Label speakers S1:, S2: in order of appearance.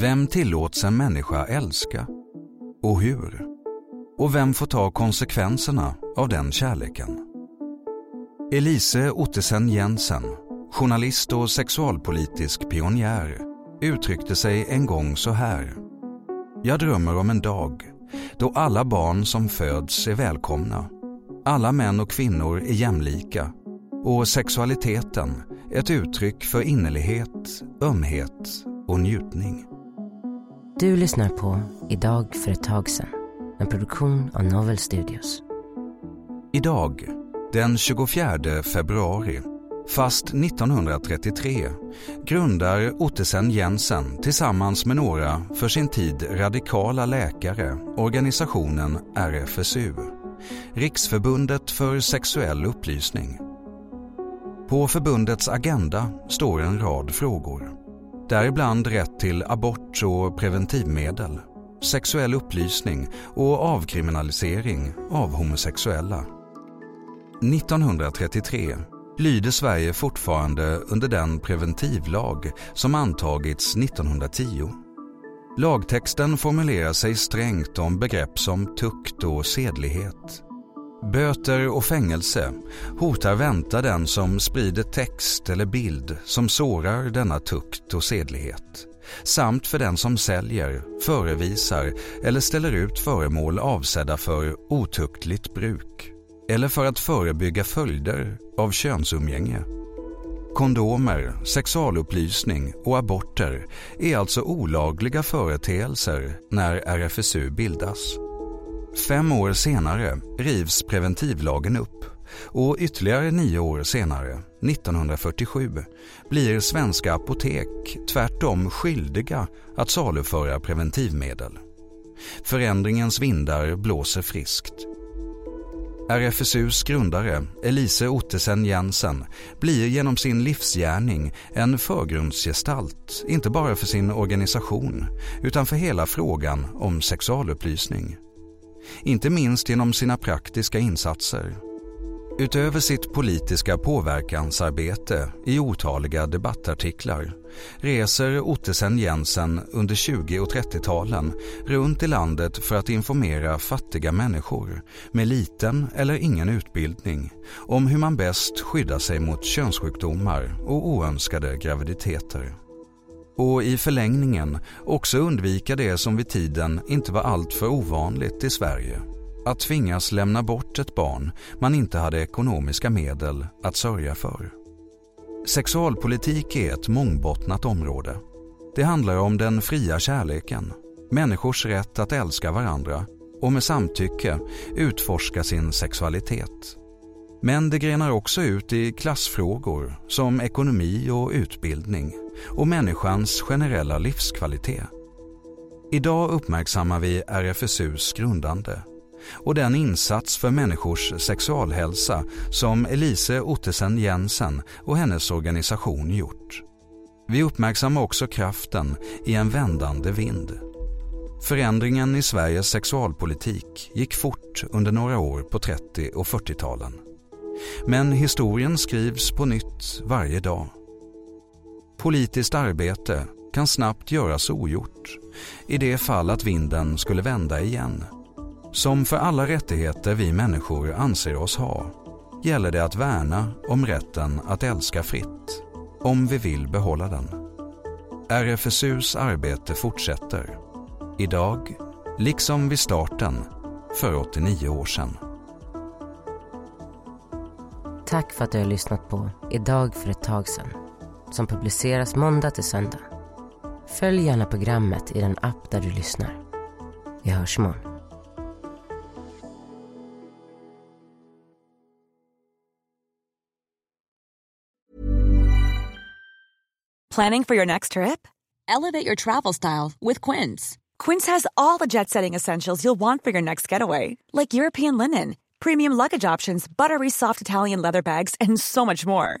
S1: Vem tillåts en människa älska? Och hur? Och vem får ta konsekvenserna av den kärleken? Elise Ottesen Jensen, journalist och sexualpolitisk pionjär, uttryckte sig en gång så här. Jag drömmer om en dag då alla barn som föds är välkomna. Alla män och kvinnor är jämlika och sexualiteten ett uttryck för innerlighet, ömhet och njutning.
S2: Du lyssnar på Idag för ett tag sedan. En produktion av Novel Studios.
S1: Idag, den 24 februari, fast 1933, grundar Ottesen Jensen tillsammans med några för sin tid radikala läkare organisationen RFSU, Riksförbundet för sexuell upplysning. På förbundets agenda står en rad frågor. Däribland rätt till abort och preventivmedel, sexuell upplysning och avkriminalisering av homosexuella. 1933 lyder Sverige fortfarande under den preventivlag som antagits 1910. Lagtexten formulerar sig strängt om begrepp som tukt och sedlighet. Böter och fängelse hotar vänta den som sprider text eller bild som sårar denna tukt och sedlighet samt för den som säljer, förevisar eller ställer ut föremål avsedda för otuktligt bruk eller för att förebygga följder av könsumgänge. Kondomer, sexualupplysning och aborter är alltså olagliga företeelser när RFSU bildas. Fem år senare rivs preventivlagen upp och ytterligare nio år senare, 1947, blir svenska apotek tvärtom skyldiga att saluföra preventivmedel. Förändringens vindar blåser friskt. RFSUs grundare, Elise Ottesen Jensen, blir genom sin livsgärning en förgrundsgestalt, inte bara för sin organisation, utan för hela frågan om sexualupplysning. Inte minst genom sina praktiska insatser. Utöver sitt politiska påverkansarbete i otaliga debattartiklar reser Ottesen Jensen under 20 och 30-talen runt i landet för att informera fattiga människor med liten eller ingen utbildning om hur man bäst skyddar sig mot könssjukdomar och oönskade graviditeter. Och i förlängningen också undvika det som vid tiden inte var alltför ovanligt i Sverige. Att tvingas lämna bort ett barn man inte hade ekonomiska medel att sörja för. Sexualpolitik är ett mångbottnat område. Det handlar om den fria kärleken, människors rätt att älska varandra och med samtycke utforska sin sexualitet. Men det grenar också ut i klassfrågor som ekonomi och utbildning och människans generella livskvalitet. Idag uppmärksammar vi RFSUs grundande och den insats för människors sexualhälsa som Elise Ottesen Jensen och hennes organisation gjort. Vi uppmärksammar också kraften i en vändande vind. Förändringen i Sveriges sexualpolitik gick fort under några år på 30 och 40-talen. Men historien skrivs på nytt varje dag. Politiskt arbete kan snabbt göras ogjort i det fall att vinden skulle vända igen. Som för alla rättigheter vi människor anser oss ha gäller det att värna om rätten att älska fritt, om vi vill behålla den. RFSUs arbete fortsätter. Idag, liksom vid starten, för 89 år sedan.
S2: Tack för att du har lyssnat på Idag för ett tag sedan som publiceras måndag till söndag. Följ gärna programmet i den app där du lyssnar. Vi hörs imorgon.
S3: Planning for your next trip?
S4: Elevate your travel style with Quince.
S3: Quince has all the jet setting essentials you'll want for your next getaway. Like European linen, premium luggage options, buttery soft Italian leather bags and so much more